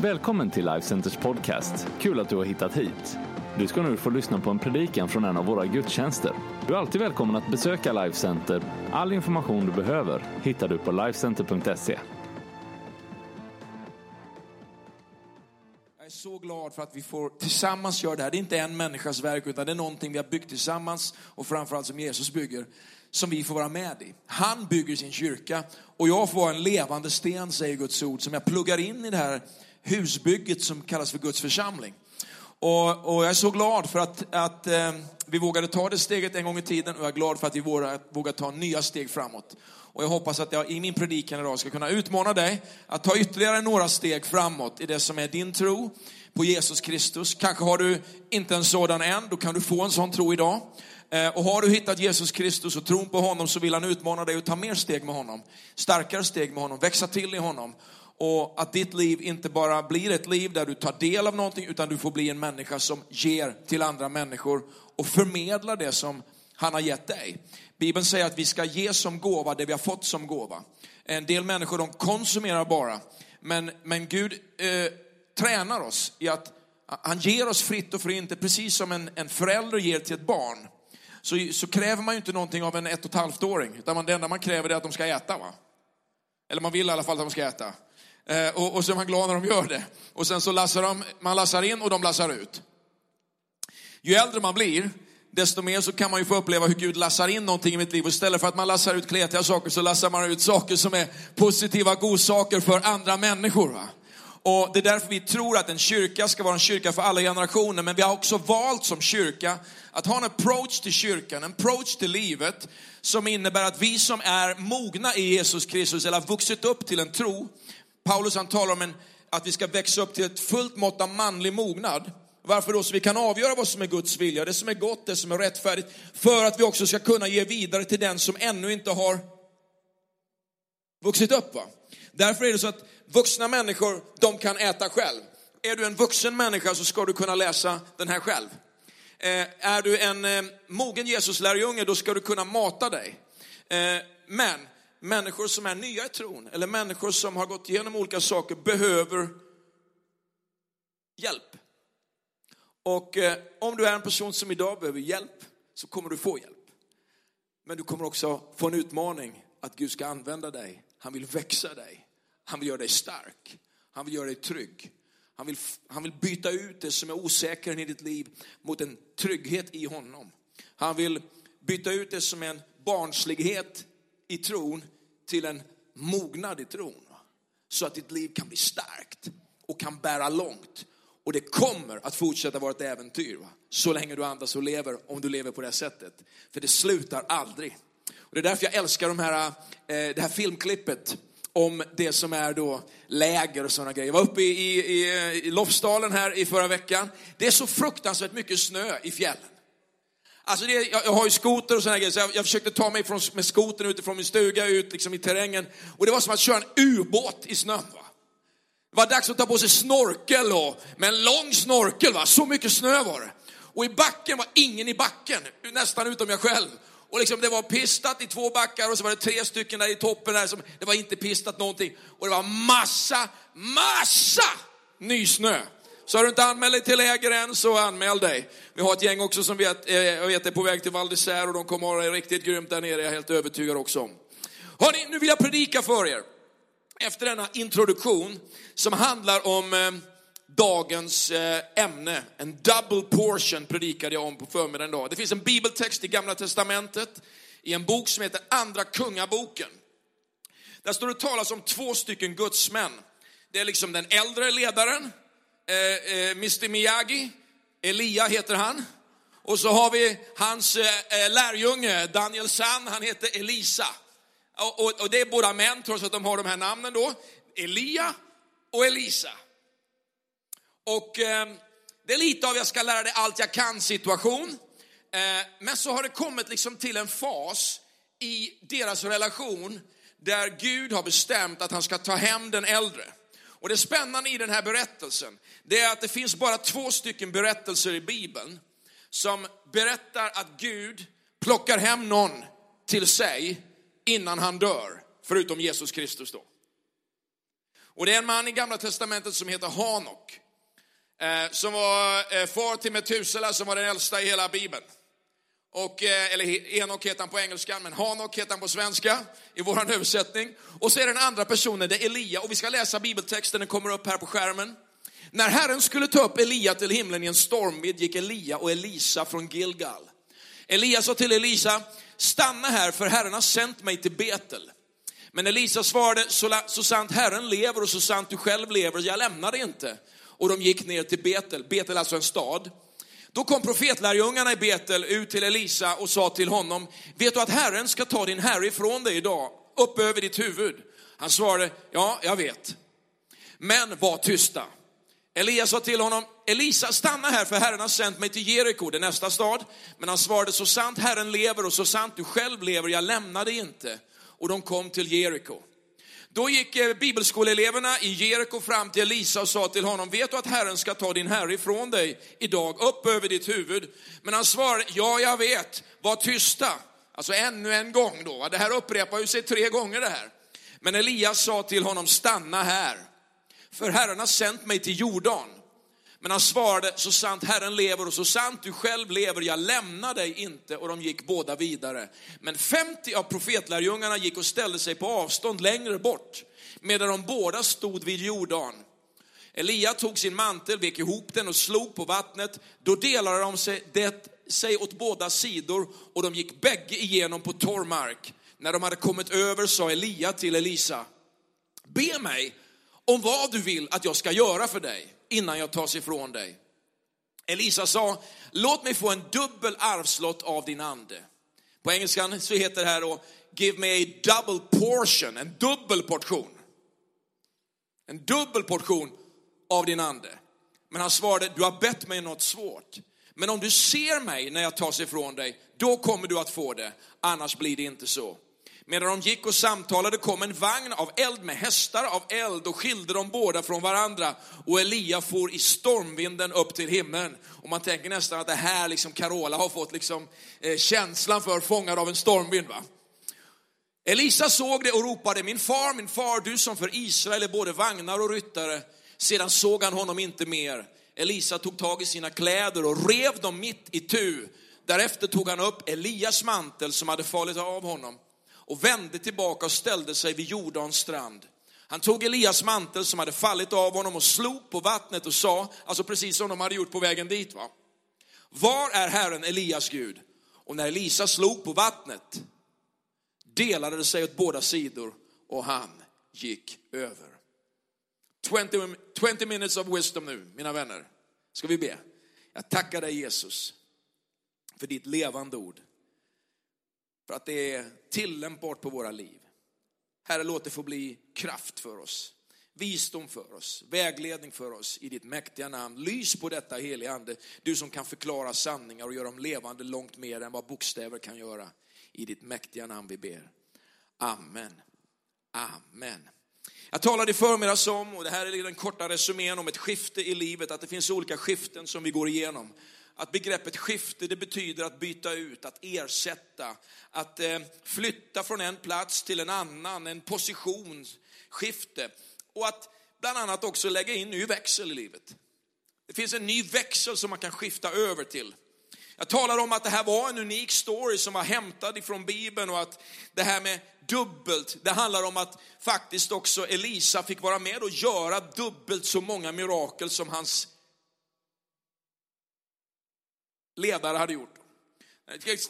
Välkommen till Life Centers podcast. Kul att du har hittat hit. Du ska nu få lyssna på en predikan från en av våra gudstjänster. Du är alltid välkommen att besöka Life Center. All information du behöver hittar du på lifecenter.se. Jag är så glad för att vi får tillsammans göra det här. Det är inte en människas verk, utan det är någonting vi har byggt tillsammans och framförallt som Jesus bygger, som vi får vara med i. Han bygger sin kyrka och jag får vara en levande sten, säger Guds ord, som jag pluggar in i det här husbygget som kallas för Guds församling. Och, och jag är så glad för att, att eh, vi vågade ta det steget en gång i tiden och jag är glad för att vi vågar, vågar ta nya steg framåt. Och jag hoppas att jag i min predikan idag ska kunna utmana dig att ta ytterligare några steg framåt i det som är din tro på Jesus Kristus. Kanske har du inte en sådan än, då kan du få en sån tro idag. Eh, och har du hittat Jesus Kristus och tron på honom så vill han utmana dig att ta mer steg med honom. Starkare steg med honom, växa till i honom. Och att ditt liv inte bara blir ett liv där du tar del av någonting utan du får bli en människa som ger till andra människor och förmedlar det som han har gett dig. Bibeln säger att vi ska ge som gåva det vi har fått som gåva. En del människor de konsumerar bara. Men, men Gud eh, tränar oss i att han ger oss fritt och inte precis som en, en förälder ger till ett barn. Så, så kräver man ju inte någonting av en ett och ett halvt-åring. Utan man, det enda man kräver är att de ska äta. Va? Eller man vill i alla fall att de ska äta. Eh, och, och så är man glad när de gör det. Och sen så lassar de, man lassar in och de lassar ut. Ju äldre man blir, desto mer så kan man ju få uppleva hur Gud lassar in någonting i mitt liv. Och istället för att man lassar ut kletiga saker så lassar man ut saker som är positiva godsaker för andra människor. Va? Och det är därför vi tror att en kyrka ska vara en kyrka för alla generationer. Men vi har också valt som kyrka att ha en approach till kyrkan, en approach till livet som innebär att vi som är mogna i Jesus Kristus eller har vuxit upp till en tro. Paulus han talar om en, att vi ska växa upp till ett fullt mått av manlig mognad. Varför då? Så vi kan avgöra vad som är Guds vilja, det som är gott, det som är rättfärdigt. För att vi också ska kunna ge vidare till den som ännu inte har vuxit upp. Va? Därför är det så att vuxna människor, de kan äta själv. Är du en vuxen människa så ska du kunna läsa den här själv. Eh, är du en eh, mogen Jesus-lärjunge, då ska du kunna mata dig. Eh, men människor som är nya i tron, eller människor som har gått igenom olika saker, behöver hjälp. Och eh, om du är en person som idag behöver hjälp, så kommer du få hjälp. Men du kommer också få en utmaning att Gud ska använda dig. Han vill växa dig. Han vill göra dig stark. Han vill göra dig trygg. Han vill, han vill byta ut det som är osäkert i ditt liv mot en trygghet i honom. Han vill byta ut det som är en barnslighet i tron till en mognad i tron. Så att ditt liv kan bli starkt och kan bära långt. Och det kommer att fortsätta vara ett äventyr. Va? Så länge du andas och lever, om du lever på det här sättet. För det slutar aldrig. Och det är därför jag älskar de här, eh, det här filmklippet om det som är då läger och sådana grejer. Jag var uppe i, i, i Lofsdalen här i förra veckan. Det är så fruktansvärt mycket snö i fjällen. Alltså det, jag, jag har ju skoter och sådana grejer, så jag, jag försökte ta mig från, med skotern utifrån min stuga ut liksom i terrängen. Och det var som att köra en ubåt i snön. Va? Det var dags att ta på sig snorkel och, med en lång snorkel. Va? Så mycket snö var det. Och i backen var ingen i backen, nästan utom jag själv. Och liksom det var pistat i två backar och så var det tre stycken där i toppen där som det var inte pistat någonting. Och det var massa, massa nysnö. Så har du inte anmält dig till läger än så anmäl dig. Vi har ett gäng också som vet, eh, jag vet är på väg till Val d'Isère och de kommer att ha det riktigt grymt där nere, jag är helt övertygad också om. Hörrni, nu vill jag predika för er. Efter denna introduktion som handlar om eh, dagens eh, ämne. En double portion predikade jag om på förmiddagen idag. Det finns en bibeltext i Gamla Testamentet i en bok som heter Andra Kungaboken. Där står det talas om två stycken gudsmän. Det är liksom den äldre ledaren, eh, eh Mr Miyagi, Elia heter han. Och så har vi hans eh, eh, lärjunge, Daniel San, han heter Elisa. Och, och, och, det är båda män, trots att de har de här namnen då. Elia och Elisa. Och eh, det är lite av jag ska lära dig allt jag kan situation. Eh, men så har det kommit liksom till en fas i deras relation där Gud har bestämt att han ska ta hem den äldre. Och det spännande i den här berättelsen, det är att det finns bara två stycken berättelser i Bibeln som berättar att Gud plockar hem någon till sig innan han dör, förutom Jesus Kristus då. Och det är en man i Gamla Testamentet som heter Hanok. Eh, som var eh, far till Metusela som var den äldsta i hela Bibeln. Och, eh, eller Enok heter han på engelska, men Hanok heter han på svenska i vår översättning. Och så är den andra personen, det är Elia. Och vi ska läsa bibeltexten, den kommer upp här på skärmen. När Herren skulle ta upp Elia till himlen i en stormvind gick Elia och Elisa från Gilgal. Elia sa till Elisa, stanna här för Herren har sänt mig till Betel. Men Elisa svarade, så, så sant Herren lever och så sant du själv lever, jag lämnar dig inte. Och de gick ner till Betel, Betel alltså en stad. Då kom profetlärjungarna i Betel ut till Elisa och sa till honom, vet du att Herren ska ta din herre ifrån dig idag, upp över ditt huvud? Han svarade, ja, jag vet. Men var tysta. Elias sa till honom, Elisa stanna här för Herren har sänt mig till Jeriko, det nästa stad. Men han svarade, så sant Herren lever och så sant du själv lever, jag lämnar dig inte. Och de kom till Jeriko. Då gick bibelskoleeleverna i Jeriko fram till Elisa och sa till honom, vet du att Herren ska ta din herre ifrån dig idag, upp över ditt huvud? Men han svarade, ja jag vet, var tysta. Alltså ännu en gång då, det här upprepar ju sig tre gånger det här. Men Elias sa till honom, stanna här, för Herren har sänt mig till Jordan. Men han svarade, så sant Herren lever och så sant du själv lever, jag lämnar dig inte. Och de gick båda vidare. Men 50 av profetlärjungarna gick och ställde sig på avstånd längre bort, medan de båda stod vid Jordan. Elia tog sin mantel, vek ihop den och slog på vattnet. Då delade de sig, det, sig åt båda sidor och de gick bägge igenom på torr mark. När de hade kommit över sa Elia till Elisa, be mig om vad du vill att jag ska göra för dig innan jag tas ifrån dig. Elisa sa, låt mig få en dubbel arvslott av din ande. På engelskan så heter det här då, give me a double portion, en dubbel portion. En dubbel portion av din ande. Men han svarade, du har bett mig något svårt. Men om du ser mig när jag tas ifrån dig, då kommer du att få det. Annars blir det inte så. Medan de gick och samtalade kom en vagn av eld med hästar av eld och skilde dem båda från varandra. Och Elia for i stormvinden upp till himlen. Och man tänker nästan att det här liksom Carola har fått liksom, eh, känslan för fångad av en stormvind. Va? Elisa såg det och ropade, min far, min far, du som för Israel är både vagnar och ryttare. Sedan såg han honom inte mer. Elisa tog tag i sina kläder och rev dem mitt i tu. Därefter tog han upp Elias mantel som hade fallit av honom och vände tillbaka och ställde sig vid Jordans strand. Han tog Elias mantel som hade fallit av honom och slog på vattnet och sa, alltså precis som de hade gjort på vägen dit. Va? Var är Herren Elias Gud? Och när Elisa slog på vattnet delade det sig åt båda sidor och han gick över. 20, 20 minutes of wisdom nu, mina vänner. Ska vi be? Jag tackar dig Jesus för ditt levande ord. För att det är tillämpbart på våra liv. Herre, låt det få bli kraft för oss, visdom för oss, vägledning för oss i ditt mäktiga namn. Lys på detta heliga Ande, du som kan förklara sanningar och göra dem levande långt mer än vad bokstäver kan göra. I ditt mäktiga namn vi ber. Amen. Amen. Jag talade i förmiddags om, och det här är den korta resumén om ett skifte i livet, att det finns olika skiften som vi går igenom att begreppet skifte det betyder att byta ut, att ersätta, att eh, flytta från en plats till en annan, en positionsskifte. Och att bland annat också lägga in ny växel i livet. Det finns en ny växel som man kan skifta över till. Jag talar om att det här var en unik story som var hämtad ifrån Bibeln och att det här med dubbelt, det handlar om att faktiskt också Elisa fick vara med och göra dubbelt så många mirakel som hans ledare hade gjort.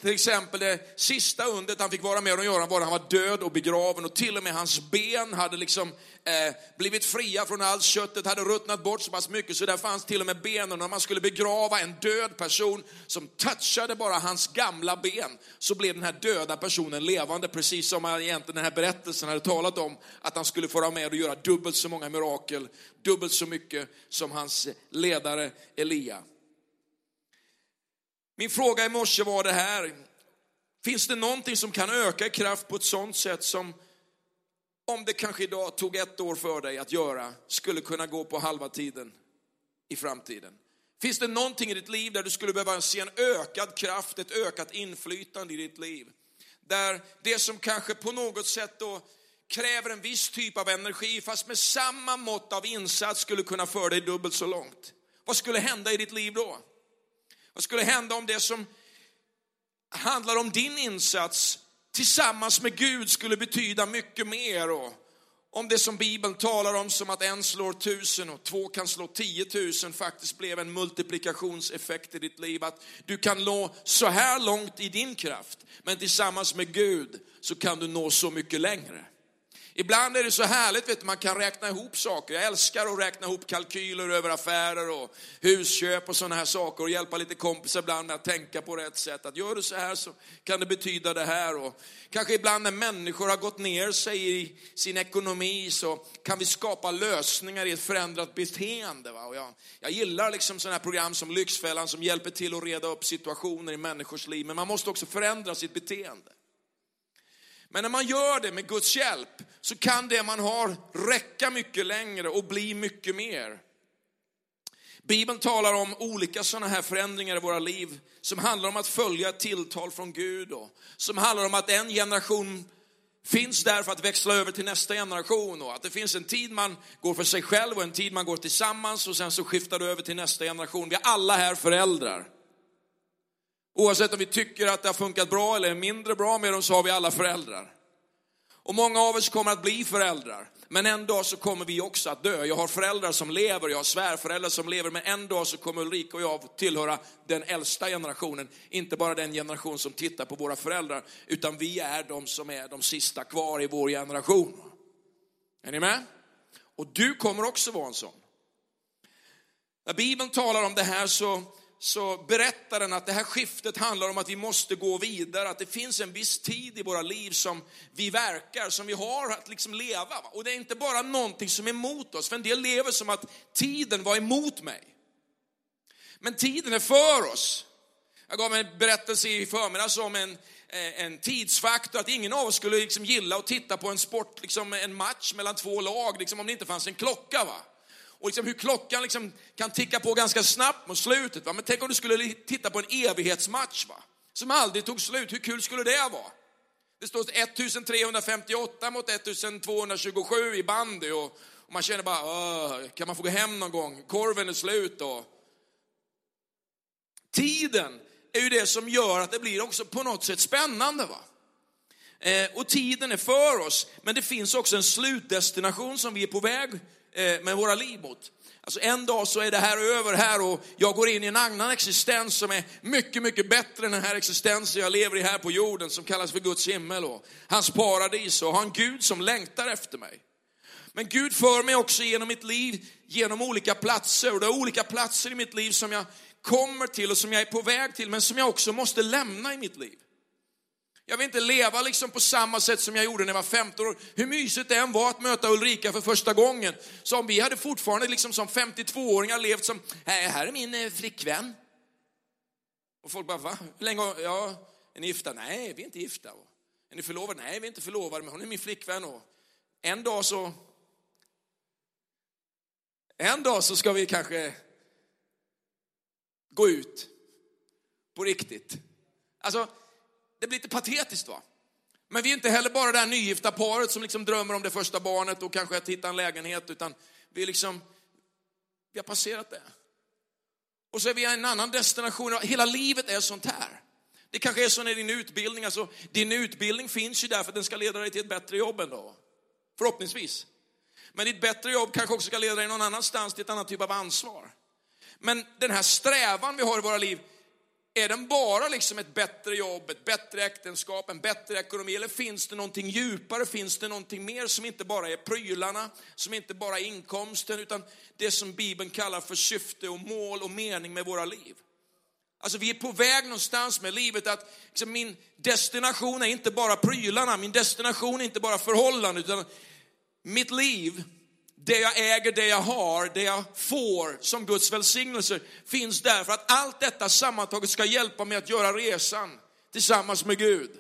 Till exempel det sista undret han fick vara med och göra var att han var död och begraven och till och med hans ben hade liksom eh, blivit fria från allt köttet, hade ruttnat bort så pass mycket så där fanns till och med benen. När man skulle begrava en död person som touchade bara hans gamla ben så blev den här döda personen levande, precis som egentligen den här berättelsen hade talat om, att han skulle få vara med och göra dubbelt så många mirakel, dubbelt så mycket som hans ledare Elia. Min fråga i morse var det här. Finns det någonting som kan öka i kraft på ett sånt sätt som om det kanske idag tog ett år för dig att göra, skulle kunna gå på halva tiden i framtiden? Finns det någonting i ditt liv där du skulle behöva se en ökad kraft, ett ökat inflytande i ditt liv? Där det som kanske på något sätt då kräver en viss typ av energi, fast med samma mått av insats skulle kunna föra dig dubbelt så långt. Vad skulle hända i ditt liv då? Vad skulle hända om det som handlar om din insats tillsammans med Gud skulle betyda mycket mer? Och om det som Bibeln talar om som att en slår tusen och två kan slå tiotusen faktiskt blev en multiplikationseffekt i ditt liv. Att du kan nå så här långt i din kraft, men tillsammans med Gud så kan du nå så mycket längre. Ibland är det så härligt, vet du, man kan räkna ihop saker. Jag älskar att räkna ihop kalkyler över affärer och husköp och sådana här saker och hjälpa lite kompisar ibland med att tänka på rätt sätt. Att gör du så här så kan det betyda det här. Och kanske ibland när människor har gått ner sig i sin ekonomi så kan vi skapa lösningar i ett förändrat beteende. Va? Och jag, jag gillar liksom sådana här program som Lyxfällan som hjälper till att reda upp situationer i människors liv. Men man måste också förändra sitt beteende. Men när man gör det med Guds hjälp så kan det man har räcka mycket längre och bli mycket mer. Bibeln talar om olika sådana här förändringar i våra liv som handlar om att följa ett tilltal från Gud och som handlar om att en generation finns där för att växla över till nästa generation och att det finns en tid man går för sig själv och en tid man går tillsammans och sen så skiftar du över till nästa generation. Vi är alla här föräldrar. Oavsett om vi tycker att det har funkat bra eller mindre bra med dem så har vi alla föräldrar. Och många av oss kommer att bli föräldrar. Men en dag så kommer vi också att dö. Jag har föräldrar som lever, jag har svärföräldrar som lever, men en dag så kommer Ulrika och jag tillhöra den äldsta generationen. Inte bara den generation som tittar på våra föräldrar, utan vi är de som är de sista kvar i vår generation. Är ni med? Och du kommer också vara en sån. När Bibeln talar om det här så så berättar den att det här skiftet handlar om att vi måste gå vidare, att det finns en viss tid i våra liv som vi verkar, som vi har att liksom leva. Och det är inte bara någonting som är emot oss, för en del lever som att tiden var emot mig. Men tiden är för oss. Jag gav en berättelse i förmiddags om en, eh, en tidsfaktor, att ingen av oss skulle liksom gilla att titta på en sport, liksom en match mellan två lag, liksom om det inte fanns en klocka. Va? Och liksom hur klockan liksom kan ticka på ganska snabbt mot slutet. Va? Men tänk om du skulle titta på en evighetsmatch va? som aldrig tog slut. Hur kul skulle det vara? Det står 1358 mot 1227 i bandy och, och man känner bara, kan man få gå hem någon gång? Korven är slut och... Tiden är ju det som gör att det blir också på något sätt spännande. va? Eh, och tiden är för oss, men det finns också en slutdestination som vi är på väg Eh, med våra liv mot. Alltså en dag så är det här över här och jag går in i en annan existens som är mycket, mycket bättre än den här existensen jag lever i här på jorden som kallas för Guds himmel och hans paradis och har en Gud som längtar efter mig. Men Gud för mig också genom mitt liv, genom olika platser och det är olika platser i mitt liv som jag kommer till och som jag är på väg till men som jag också måste lämna i mitt liv. Jag vill inte leva liksom på samma sätt som jag gjorde när jag var 15 år. Hur mysigt det än var att möta Ulrika för första gången. Så om vi hade fortfarande liksom som 52-åringar levt som, här är min eh, flickvän. Och folk bara, va? Hur länge, ja, är ni gifta? Nej, vi är inte gifta. Är ni förlovade? Nej, vi är inte förlovade, men hon är min flickvän. Och en dag så, en dag så ska vi kanske gå ut på riktigt. Alltså, det blir lite patetiskt va. Men vi är inte heller bara det här nygifta paret som liksom drömmer om det första barnet och kanske att hitta en lägenhet, utan vi är liksom, vi har passerat det. Och så är vi i en annan destination, hela livet är sånt här. Det kanske är så när din utbildning, alltså din utbildning finns ju där för att den ska leda dig till ett bättre jobb en dag. Förhoppningsvis. Men ditt bättre jobb kanske också ska leda dig någon annanstans till ett annat typ av ansvar. Men den här strävan vi har i våra liv, är den bara liksom ett bättre jobb, ett bättre äktenskap, en bättre ekonomi? Eller finns det någonting djupare? Finns det någonting mer som inte bara är prylarna, som inte bara är inkomsten, utan det som Bibeln kallar för syfte och mål och mening med våra liv? Alltså vi är på väg någonstans med livet att liksom, min destination är inte bara prylarna, min destination är inte bara förhållanden, utan mitt liv det jag äger, det jag har, det jag får som Guds välsignelse finns där för att allt detta sammantaget ska hjälpa mig att göra resan tillsammans med Gud.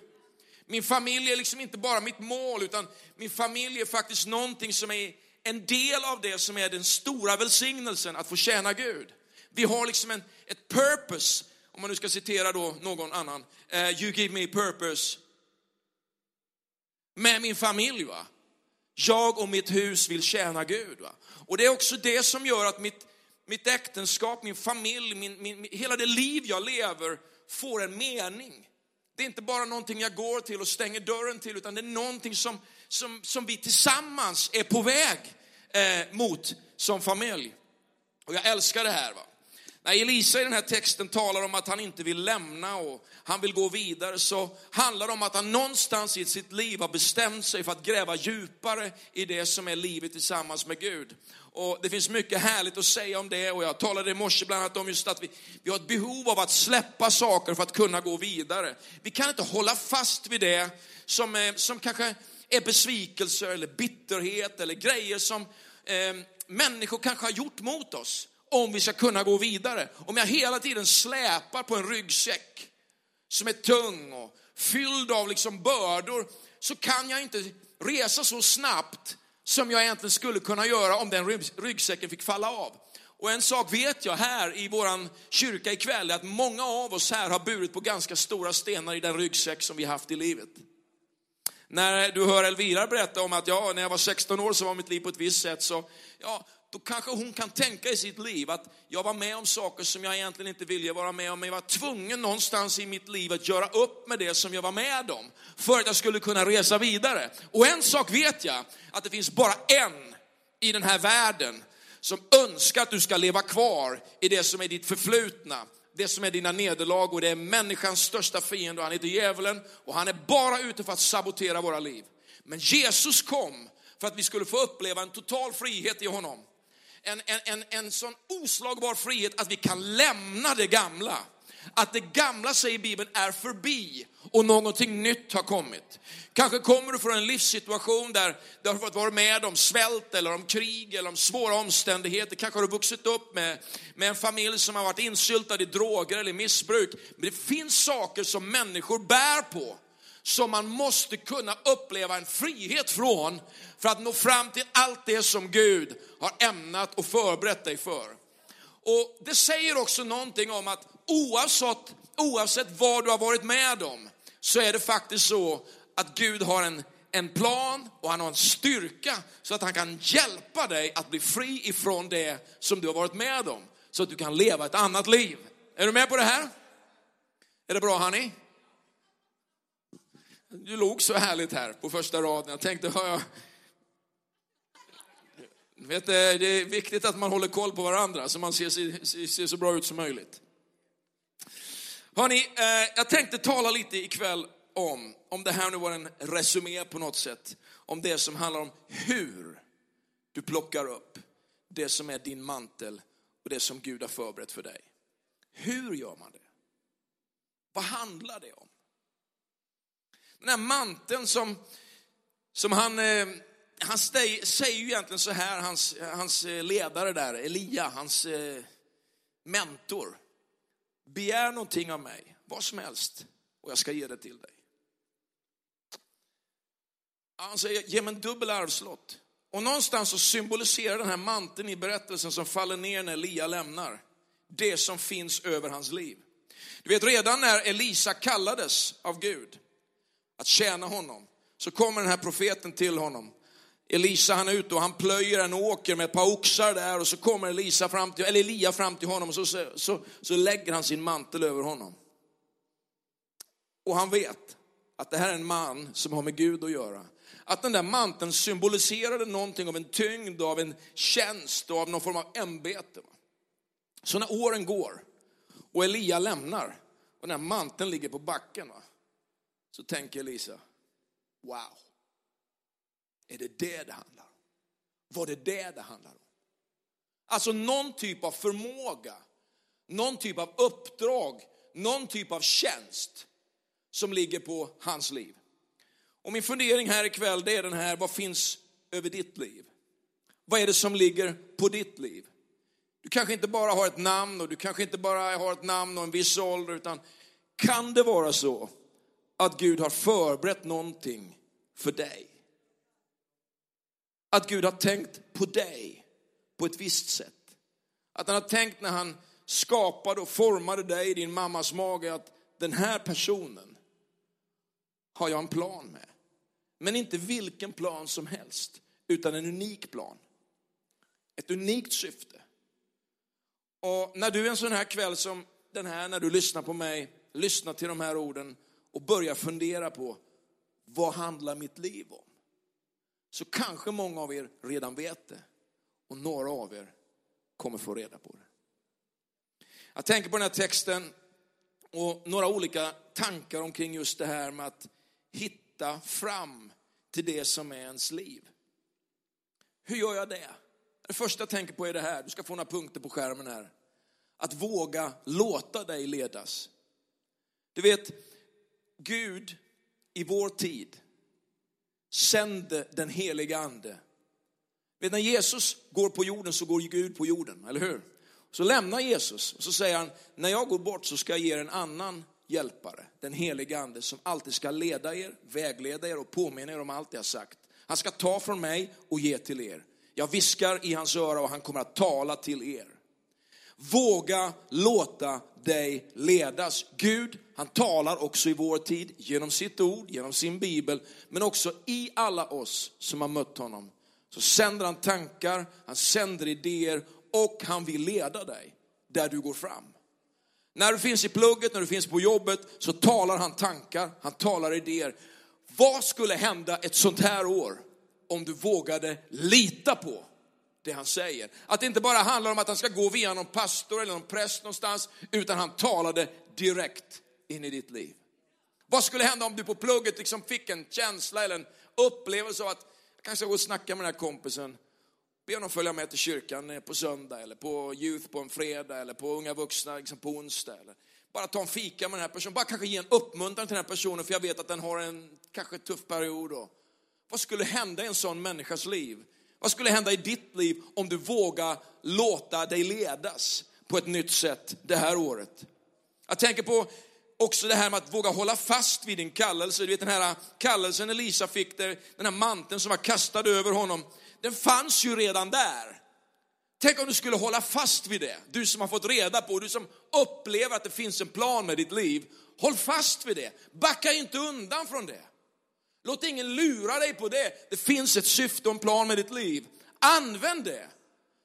Min familj är liksom inte bara mitt mål, utan min familj är faktiskt någonting som är en del av det som är den stora välsignelsen, att få tjäna Gud. Vi har liksom en, ett purpose, om man nu ska citera då någon annan. Uh, you give me purpose. Med min familj va. Jag och mitt hus vill tjäna Gud. Va? Och det är också det som gör att mitt, mitt äktenskap, min familj, min, min, hela det liv jag lever får en mening. Det är inte bara någonting jag går till och stänger dörren till, utan det är någonting som, som, som vi tillsammans är på väg eh, mot som familj. Och jag älskar det här. Va? När Elisa i den här texten talar om att han inte vill lämna och han vill gå vidare så handlar det om att han någonstans i sitt liv har bestämt sig för att gräva djupare i det som är livet tillsammans med Gud. Och det finns mycket härligt att säga om det och jag talade i morse bland annat om just att vi, vi har ett behov av att släppa saker för att kunna gå vidare. Vi kan inte hålla fast vid det som, är, som kanske är besvikelser eller bitterhet eller grejer som eh, människor kanske har gjort mot oss om vi ska kunna gå vidare. Om jag hela tiden släpar på en ryggsäck som är tung och fylld av liksom bördor så kan jag inte resa så snabbt som jag egentligen skulle kunna göra om den ryggsäcken fick falla av. Och en sak vet jag här i våran kyrka ikväll, är att många av oss här har burit på ganska stora stenar i den ryggsäck som vi haft i livet. När du hör Elvira berätta om att ja, när jag var 16 år så var mitt liv på ett visst sätt, så ja, då kanske hon kan tänka i sitt liv att jag var med om saker som jag egentligen inte ville vara med om, men jag var tvungen någonstans i mitt liv att göra upp med det som jag var med om för att jag skulle kunna resa vidare. Och en sak vet jag, att det finns bara en i den här världen som önskar att du ska leva kvar i det som är ditt förflutna, det som är dina nederlag och det är människans största fiende och han heter djävulen och han är bara ute för att sabotera våra liv. Men Jesus kom för att vi skulle få uppleva en total frihet i honom en, en, en, en sån oslagbar frihet att vi kan lämna det gamla. Att det gamla, säger Bibeln, är förbi och någonting nytt har kommit. Kanske kommer du från en livssituation där du har fått vara med om svält eller om krig eller om svåra omständigheter. Kanske har du vuxit upp med, med en familj som har varit insyltad i droger eller missbruk. Men det finns saker som människor bär på som man måste kunna uppleva en frihet från för att nå fram till allt det som Gud har ämnat och förberett dig för. Och Det säger också någonting om att oavsett, oavsett vad du har varit med om så är det faktiskt så att Gud har en, en plan och han har en styrka så att han kan hjälpa dig att bli fri ifrån det som du har varit med om. Så att du kan leva ett annat liv. Är du med på det här? Är det bra Hanni? Du låg så härligt här på första raden. Jag tänkte, hör jag... Vet, eh, det är viktigt att man håller koll på varandra så man ser, ser så bra ut som möjligt. Hörrni, eh, jag tänkte tala lite ikväll om, om det här nu var en resumé på något sätt, om det som handlar om hur du plockar upp det som är din mantel och det som Gud har förberett för dig. Hur gör man det? Vad handlar det om? Den här manteln som, som han, eh, han säger ju egentligen så här, hans, hans eh, ledare där, Elia, hans eh, mentor. Begär någonting av mig, vad som helst, och jag ska ge det till dig. Han säger, ge mig en dubbel arvslott. Och någonstans så symboliserar den här manteln i berättelsen som faller ner när Elia lämnar, det som finns över hans liv. Du vet redan när Elisa kallades av Gud, att tjäna honom, så kommer den här profeten till honom. Elisa han är ute och han plöjer en åker med ett par oxar där och så kommer Elisa fram till, eller Elia fram till honom och så, så, så lägger han sin mantel över honom. Och han vet att det här är en man som har med Gud att göra. Att den där manteln symboliserade någonting av en tyngd, av en tjänst och av någon form av ämbete. Så när åren går och Elia lämnar och den här manteln ligger på backen, va? Så tänker Elisa, wow, är det det det handlar om? Var det det det handlar om? Alltså någon typ av förmåga, någon typ av uppdrag, någon typ av tjänst som ligger på hans liv. Och min fundering här ikväll det är den här, vad finns över ditt liv? Vad är det som ligger på ditt liv? Du kanske inte bara har ett namn och du kanske inte bara har ett namn och en viss ålder, utan kan det vara så att Gud har förberett någonting för dig. Att Gud har tänkt på dig på ett visst sätt. Att han har tänkt när han skapade och formade dig i din mammas mage att den här personen har jag en plan med. Men inte vilken plan som helst, utan en unik plan. Ett unikt syfte. Och när du en sån här kväll som den här, när du lyssnar på mig, lyssnar till de här orden och börjar fundera på vad handlar mitt liv om? Så kanske många av er redan vet det och några av er kommer få reda på det. Jag tänker på den här texten och några olika tankar omkring just det här med att hitta fram till det som är ens liv. Hur gör jag det? Det första jag tänker på är det här, du ska få några punkter på skärmen här. Att våga låta dig ledas. Du vet, Gud i vår tid sände den heliga ande. Vet, när Jesus går på jorden så går Gud på jorden, eller hur? Så lämnar Jesus och så säger han, när jag går bort så ska jag ge er en annan hjälpare, den heliga ande som alltid ska leda er, vägleda er och påminna er om allt jag sagt. Han ska ta från mig och ge till er. Jag viskar i hans öra och han kommer att tala till er. Våga låta dig ledas. Gud, han talar också i vår tid genom sitt ord, genom sin bibel, men också i alla oss som har mött honom. Så sänder han tankar, han sänder idéer och han vill leda dig där du går fram. När du finns i plugget, när du finns på jobbet, så talar han tankar, han talar idéer. Vad skulle hända ett sånt här år om du vågade lita på det han säger? Att det inte bara handlar om att han ska gå via någon pastor eller någon präst någonstans, utan han talade direkt in i ditt liv. Vad skulle hända om du på plugget liksom fick en känsla eller en upplevelse av att jag kanske ska gå och snacka med den här kompisen Be honom följa med till kyrkan eh, på söndag eller på youth på en fredag eller på unga vuxna liksom på onsdag. Eller bara ta en fika med den här personen, bara kanske ge en uppmuntran till den här personen för jag vet att den har en kanske tuff period. Då. Vad skulle hända i en sån människas liv? Vad skulle hända i ditt liv om du vågar låta dig ledas på ett nytt sätt det här året? Jag tänker på också det här med att våga hålla fast vid din kallelse. Du vet den här kallelsen Elisa fick, där, den här manteln som var kastad över honom den fanns ju redan där. Tänk om du skulle hålla fast vid det. Du som har fått reda på, du som upplever att det finns en plan med ditt liv. Håll fast vid det. Backa inte undan från det. Låt ingen lura dig på det. Det finns ett syfte och en plan med ditt liv. Använd det.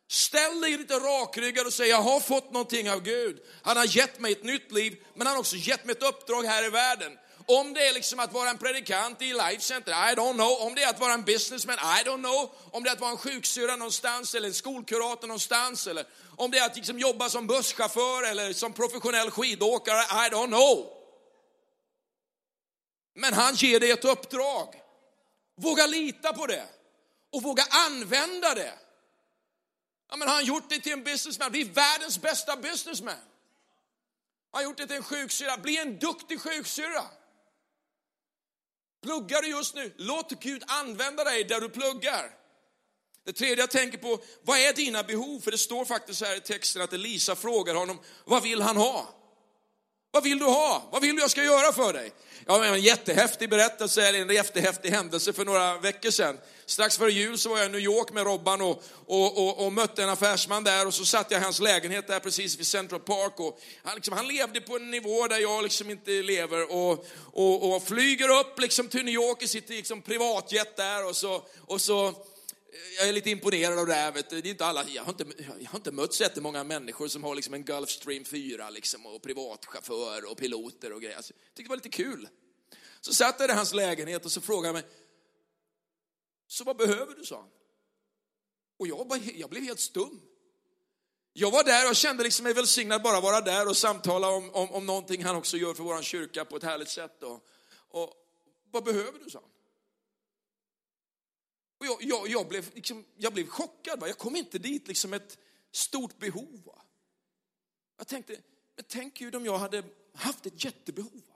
Ställ dig lite rakryggad och säg, jag har fått någonting av Gud. Han har gett mig ett nytt liv, men han har också gett mig ett uppdrag här i världen. Om det är liksom att vara en predikant i Life Center, I don't know. Om det är att vara en businessman, I don't know. Om det är att vara en sjuksyrra någonstans eller en skolkurator någonstans. Eller om det är att liksom jobba som busschaufför eller som professionell skidåkare, I don't know. Men han ger dig ett uppdrag. Våga lita på det och våga använda det. Ja, men han har gjort dig till en businessman, bli världens bästa businessman. Han har gjort dig till en sjuksyrra, bli en duktig sjuksyrra. Pluggar du just nu? Låt Gud använda dig där du pluggar. Det tredje jag tänker på, vad är dina behov? För det står faktiskt här i texten att Elisa frågar honom, vad vill han ha? Vad vill du ha? Vad vill du jag ska göra för dig? Ja, en jättehäftig berättelse, eller en jättehäftig händelse för några veckor sedan. Strax före jul så var jag i New York med Robban och, och, och, och, mötte en affärsman där och så satt jag i hans lägenhet där precis vid Central Park och han, liksom, han levde på en nivå där jag liksom inte lever och, och, och flyger upp liksom till New York i sitt liksom, privatjet där och så, och så jag är lite imponerad av det här. Vet du. Det är inte alla, jag, har inte, jag har inte mött så jättemånga människor som har liksom en Gulfstream 4 liksom, och privatchaufför och piloter och grejer. Alltså, jag tyckte det var lite kul. Så satt jag i hans lägenhet och så frågade han mig, så vad behöver du, sa han. Och jag, bara, jag blev helt stum. Jag var där och kände liksom mig välsignad bara vara där och samtala om, om, om någonting han också gör för vår kyrka på ett härligt sätt. Då. och vad behöver du, sa han. Och jag, jag, jag, blev, liksom, jag blev chockad. Va? Jag kom inte dit liksom ett stort behov. Va? Jag tänkte, men tänk Gud om jag hade haft ett jättebehov. Va?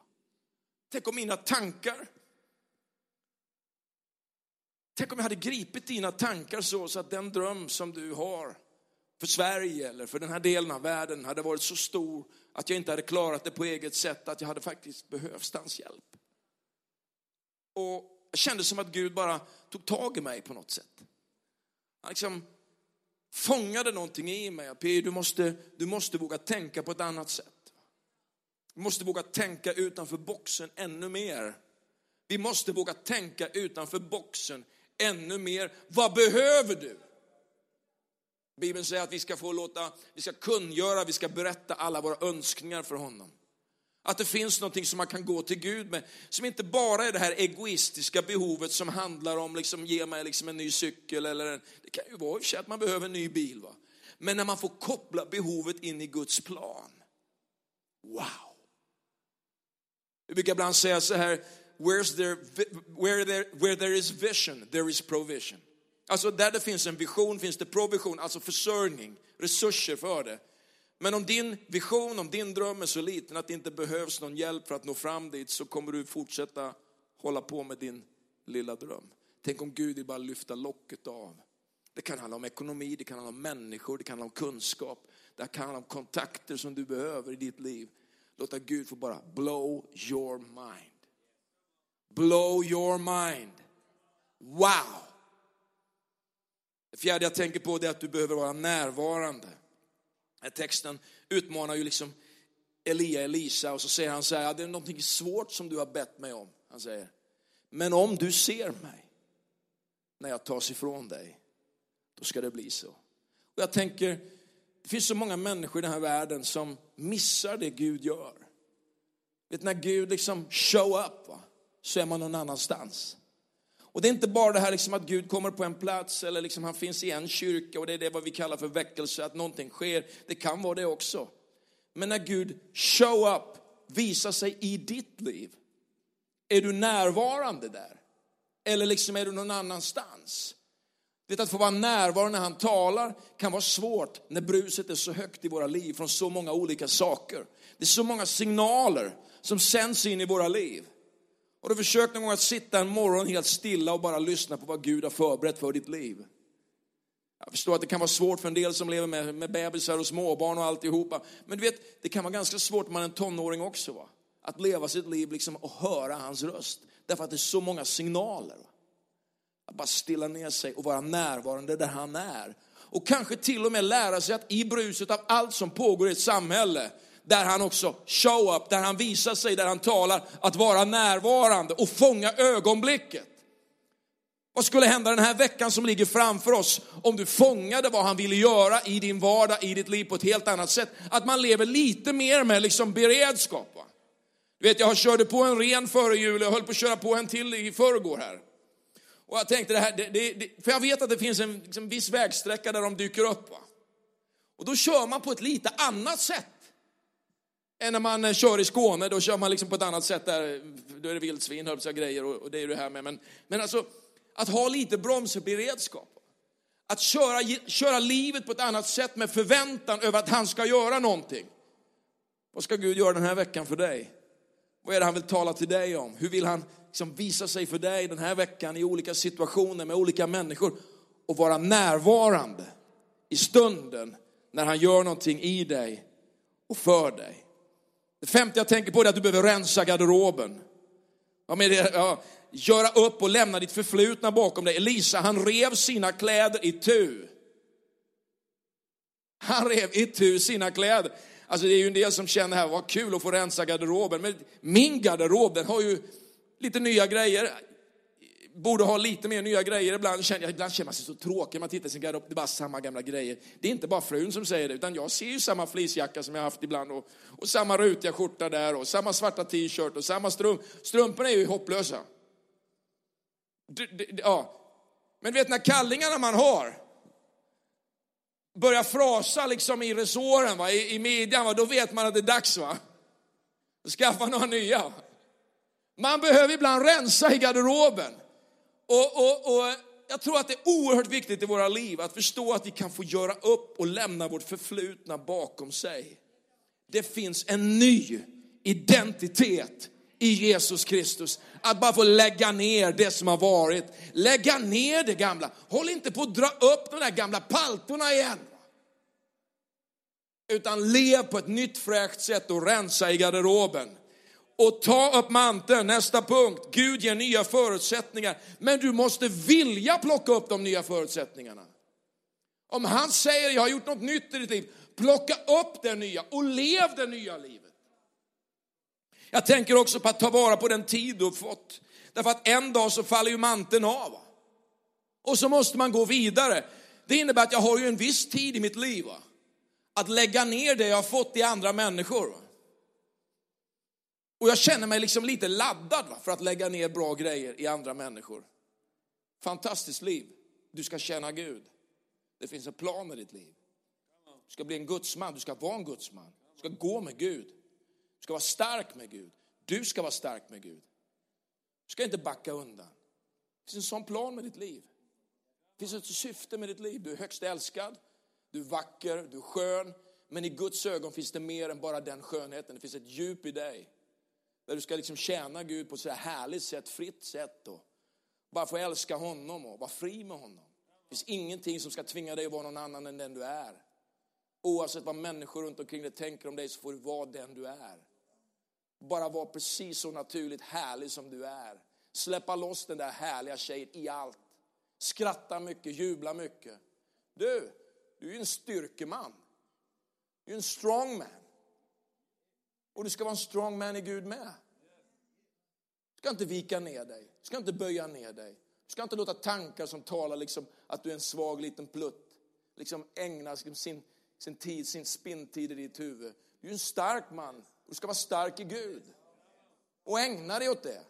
Tänk om mina tankar, tänk om jag hade gripit dina tankar så, så att den dröm som du har för Sverige eller för den här delen av världen hade varit så stor att jag inte hade klarat det på eget sätt, att jag hade faktiskt behövt hans hjälp. Och jag kände som att Gud bara tog tag i mig på något sätt. Han liksom fångade någonting i mig. P, du måste, du måste våga tänka på ett annat sätt. Du måste våga tänka utanför boxen ännu mer. Vi måste våga tänka utanför boxen ännu mer. Vad behöver du? Bibeln säger att vi ska få låta, vi ska kungöra, vi ska berätta alla våra önskningar för honom. Att det finns någonting som man kan gå till Gud med, som inte bara är det här egoistiska behovet som handlar om, liksom, ge mig liksom en ny cykel eller en, det kan ju vara att man behöver en ny bil. Va? Men när man får koppla behovet in i Guds plan. Wow! Vi brukar ibland säga så här, Where's there, where, there, where there is vision, there is provision. Alltså där det finns en vision finns det provision, alltså försörjning, resurser för det. Men om din vision, om din dröm är så liten att det inte behövs någon hjälp för att nå fram dit så kommer du fortsätta hålla på med din lilla dröm. Tänk om Gud vill bara lyfta locket av. Det kan handla om ekonomi, det kan handla om människor, det kan handla om kunskap, det kan handla om kontakter som du behöver i ditt liv. Låta Gud få bara blow your mind. Blow your mind. Wow! Det fjärde jag tänker på är att du behöver vara närvarande. Den texten utmanar ju liksom Elia Elisa och så säger han så här, det är någonting svårt som du har bett mig om. Han säger, men om du ser mig när jag tas ifrån dig, då ska det bli så. Och jag tänker, det finns så många människor i den här världen som missar det Gud gör. Vet, när Gud liksom show up, va, så är man någon annanstans. Och det är inte bara det här liksom att Gud kommer på en plats eller liksom han finns i en kyrka och det är det vad vi kallar för väckelse, att någonting sker. Det kan vara det också. Men när Gud show up, visar sig i ditt liv, är du närvarande där? Eller liksom är du någon annanstans? Det att få vara närvarande när han talar kan vara svårt när bruset är så högt i våra liv från så många olika saker. Det är så många signaler som sänds in i våra liv. Har du försökt någon gång att sitta en morgon helt stilla och bara lyssna på vad Gud har förberett för ditt liv? Jag förstår att det kan vara svårt för en del som lever med, med bebisar och småbarn och alltihopa. Men du vet, det kan vara ganska svårt när man är en tonåring också. Va? Att leva sitt liv liksom och höra hans röst. Därför att det är så många signaler. Va? Att bara stilla ner sig och vara närvarande där han är. Och kanske till och med lära sig att i bruset av allt som pågår i ett samhälle där han också show up, där han visar sig, där han talar, att vara närvarande och fånga ögonblicket. Vad skulle hända den här veckan som ligger framför oss om du fångade vad han ville göra i din vardag, i ditt liv på ett helt annat sätt? Att man lever lite mer med liksom beredskap. Va? Du vet, jag körde på en ren före jul, jag höll på att köra på en till i förrgår här. Och jag tänkte det här, det, det, det, för jag vet att det finns en liksom, viss vägsträcka där de dyker upp. Va? Och då kör man på ett lite annat sätt än när man eh, kör i Skåne, då kör man liksom på ett annat sätt där, då är det vildsvin, höll grejer och, och det är det här med. Men, men alltså, att ha lite bromsberedskap. Att köra, köra livet på ett annat sätt med förväntan över att han ska göra någonting. Vad ska Gud göra den här veckan för dig? Vad är det han vill tala till dig om? Hur vill han liksom visa sig för dig den här veckan i olika situationer med olika människor? Och vara närvarande i stunden när han gör någonting i dig och för dig. Det femte jag tänker på är att du behöver rensa garderoben. Ja, men det, ja, göra upp och lämna ditt förflutna bakom dig. Elisa, han rev sina kläder i tu. Han rev i tu sina kläder. Alltså det är ju en del som känner här, vad kul att få rensa garderoben. Men min garderob, den har ju lite nya grejer borde ha lite mer nya grejer. Ibland känner, ibland känner man sig så tråkig, man tittar i sin garderob, det är bara samma gamla grejer. Det är inte bara frun som säger det, utan jag ser ju samma fleecejacka som jag haft ibland och, och samma rutiga skjorta där och samma svarta t-shirt och samma strump. Strumporna är ju hopplösa. D, d, d, ja. Men du vet när kallingarna man har börjar frasa liksom i resåren, va? I, i midjan, va? då vet man att det är dags. va? Skaffa några nya. Man behöver ibland rensa i garderoben. Och, och, och jag tror att det är oerhört viktigt i våra liv att förstå att vi kan få göra upp och lämna vårt förflutna bakom sig. Det finns en ny identitet i Jesus Kristus. Att bara få lägga ner det som har varit. Lägga ner det gamla. Håll inte på att dra upp de där gamla paltorna igen. Utan lev på ett nytt fräscht sätt och rensa i garderoben och ta upp manteln. Nästa punkt. Gud ger nya förutsättningar. Men du måste vilja plocka upp de nya förutsättningarna. Om han säger, jag har gjort något nytt i ditt liv, plocka upp det nya och lev det nya livet. Jag tänker också på att ta vara på den tid du har fått. Därför att en dag så faller ju manteln av. Och så måste man gå vidare. Det innebär att jag har ju en viss tid i mitt liv va? att lägga ner det jag har fått i andra människor. Va? Och jag känner mig liksom lite laddad va? för att lägga ner bra grejer i andra människor. Fantastiskt liv. Du ska känna Gud. Det finns en plan med ditt liv. Du ska bli en gudsman, du ska vara en gudsman. Du ska gå med Gud. Du ska vara stark med Gud. Du ska vara stark med Gud. Du ska inte backa undan. Det finns en sån plan med ditt liv. Det finns ett syfte med ditt liv. Du är högst älskad, du är vacker, du är skön. Men i Guds ögon finns det mer än bara den skönheten. Det finns ett djup i dig. Där du ska liksom tjäna Gud på ett så här härligt sätt, fritt sätt. Och bara få älska honom och vara fri med honom. Det finns ingenting som ska tvinga dig att vara någon annan än den du är. Oavsett vad människor runt omkring dig tänker om dig så får du vara den du är. Bara vara precis så naturligt härlig som du är. Släppa loss den där härliga tjejen i allt. Skratta mycket, jubla mycket. Du, du är ju en styrkeman. Du är en strong man. Och du ska vara en strong man i Gud med. Du ska inte vika ner dig. Du ska inte böja ner dig. Du ska inte låta tankar som talar liksom att du är en svag liten plutt. Liksom ägna liksom sin, sin tid, sin spinntid i ditt huvud. Du är en stark man. och Du ska vara stark i Gud. Och ägna dig åt det.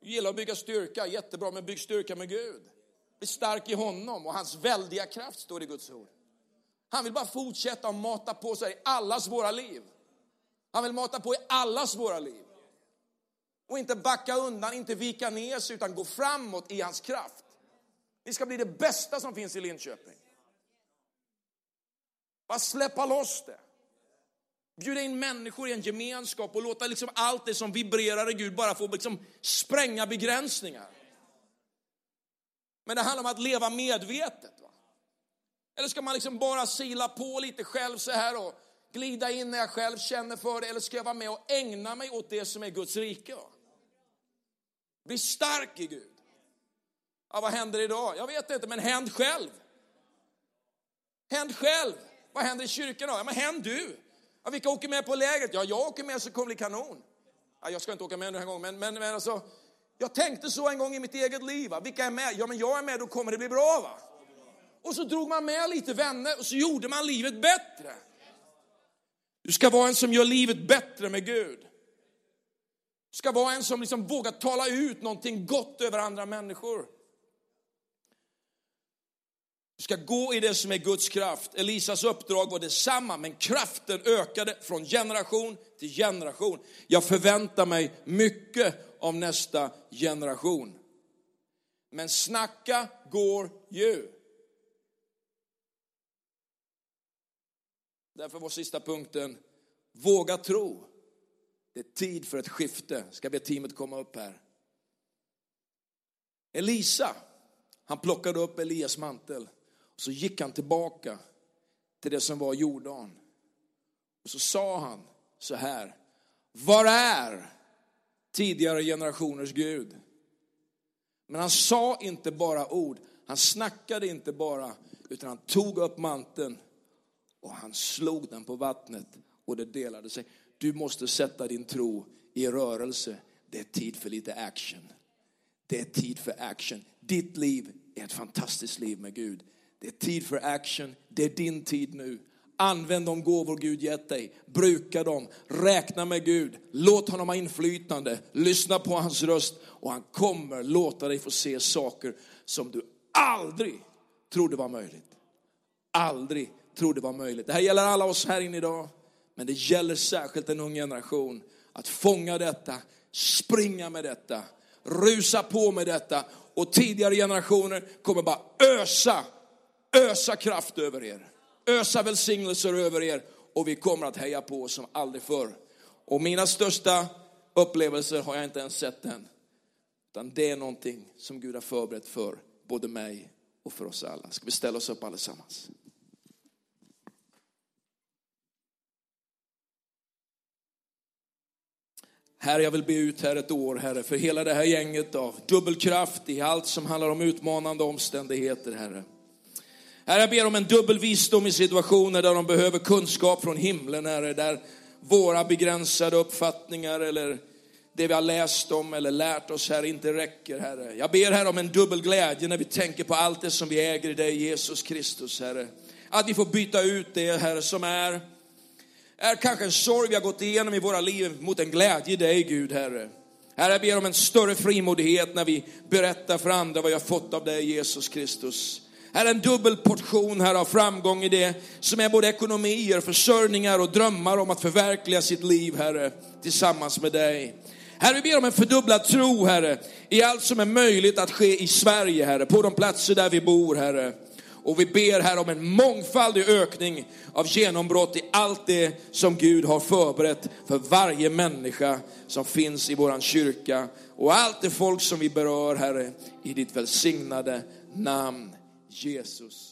Du gillar att bygga styrka, jättebra, men bygg styrka med Gud. Bli stark i honom och hans väldiga kraft står det i Guds ord. Han vill bara fortsätta att mata på sig allas våra liv. Han vill mata på i allas våra liv. Och inte backa undan, inte vika ner sig, utan gå framåt i hans kraft. Vi ska bli det bästa som finns i Linköping. Bara släppa loss det. Bjuda in människor i en gemenskap och låta liksom allt det som vibrerar i Gud bara få liksom spränga begränsningar. Men det handlar om att leva medvetet. Va? Eller ska man liksom bara sila på lite själv så här och glida in när jag själv känner för det? Eller ska jag vara med och ägna mig åt det som är Guds rike? Bli stark i Gud. Ja, vad händer idag? Jag vet inte, men händ själv. Händ själv. Vad händer i kyrkan då? Ja, men händ du. Ja, vilka åker med på lägret? Ja, jag åker med så kommer det bli kanon. Ja, jag ska inte åka med den här gången, men, men, men alltså, jag tänkte så en gång i mitt eget liv. Va? Vilka är med? Ja, men jag är med, då kommer det bli bra. va? Och så drog man med lite vänner och så gjorde man livet bättre. Du ska vara en som gör livet bättre med Gud. Du ska vara en som liksom vågar tala ut någonting gott över andra människor. Du ska gå i det som är Guds kraft. Elisas uppdrag var detsamma, men kraften ökade från generation till generation. Jag förväntar mig mycket av nästa generation. Men snacka går ju. Därför var sista punkten, våga tro. Det är tid för ett skifte. Ska be teamet komma upp här. Elisa, han plockade upp Elias mantel och så gick han tillbaka till det som var Jordan. Och så sa han så här, var är tidigare generationers Gud? Men han sa inte bara ord, han snackade inte bara, utan han tog upp manteln och han slog den på vattnet och det delade sig. Du måste sätta din tro i rörelse. Det är tid för lite action. Det är tid för action. Ditt liv är ett fantastiskt liv med Gud. Det är tid för action. Det är din tid nu. Använd de gåvor Gud gett dig. Bruka dem. Räkna med Gud. Låt honom ha inflytande. Lyssna på hans röst och han kommer låta dig få se saker som du aldrig trodde var möjligt. Aldrig trodde var möjligt. Det här gäller alla oss här inne idag. Men det gäller särskilt en ung generation att fånga detta, springa med detta, rusa på med detta och tidigare generationer kommer bara ösa, ösa kraft över er, ösa välsignelser över er och vi kommer att heja på som aldrig förr. Och mina största upplevelser har jag inte ens sett än. Utan det är någonting som Gud har förberett för både mig och för oss alla. Ska vi ställa oss upp allesammans? Herre, jag vill be ut här ett år, Herre, för hela det här gänget av dubbelkraft i allt som handlar om utmanande omständigheter, Herre. Herre, jag ber om en dubbel visdom i situationer där de behöver kunskap från himlen, Herre, där våra begränsade uppfattningar eller det vi har läst om eller lärt oss Herre, inte räcker, Herre. Jag ber Herre, om en dubbel glädje när vi tänker på allt det som vi äger i dig, Jesus Kristus, Herre. Att vi får byta ut det, Herre, som är, är kanske en sorg vi har gått igenom i våra liv mot en glädje i dig, Gud, Herre. Herre, jag ber om en större frimodighet när vi berättar för andra vad jag fått av dig, Jesus Kristus. Herre, en dubbel portion här av framgång i det som är både ekonomier, försörjningar och drömmar om att förverkliga sitt liv, Herre, tillsammans med dig. Herre, vi ber om en fördubblad tro, Herre, i allt som är möjligt att ske i Sverige, Herre, på de platser där vi bor, Herre. Och vi ber här om en mångfaldig ökning av genombrott i allt det som Gud har förberett för varje människa som finns i våran kyrka. Och allt det folk som vi berör, Herre, i ditt välsignade namn, Jesus.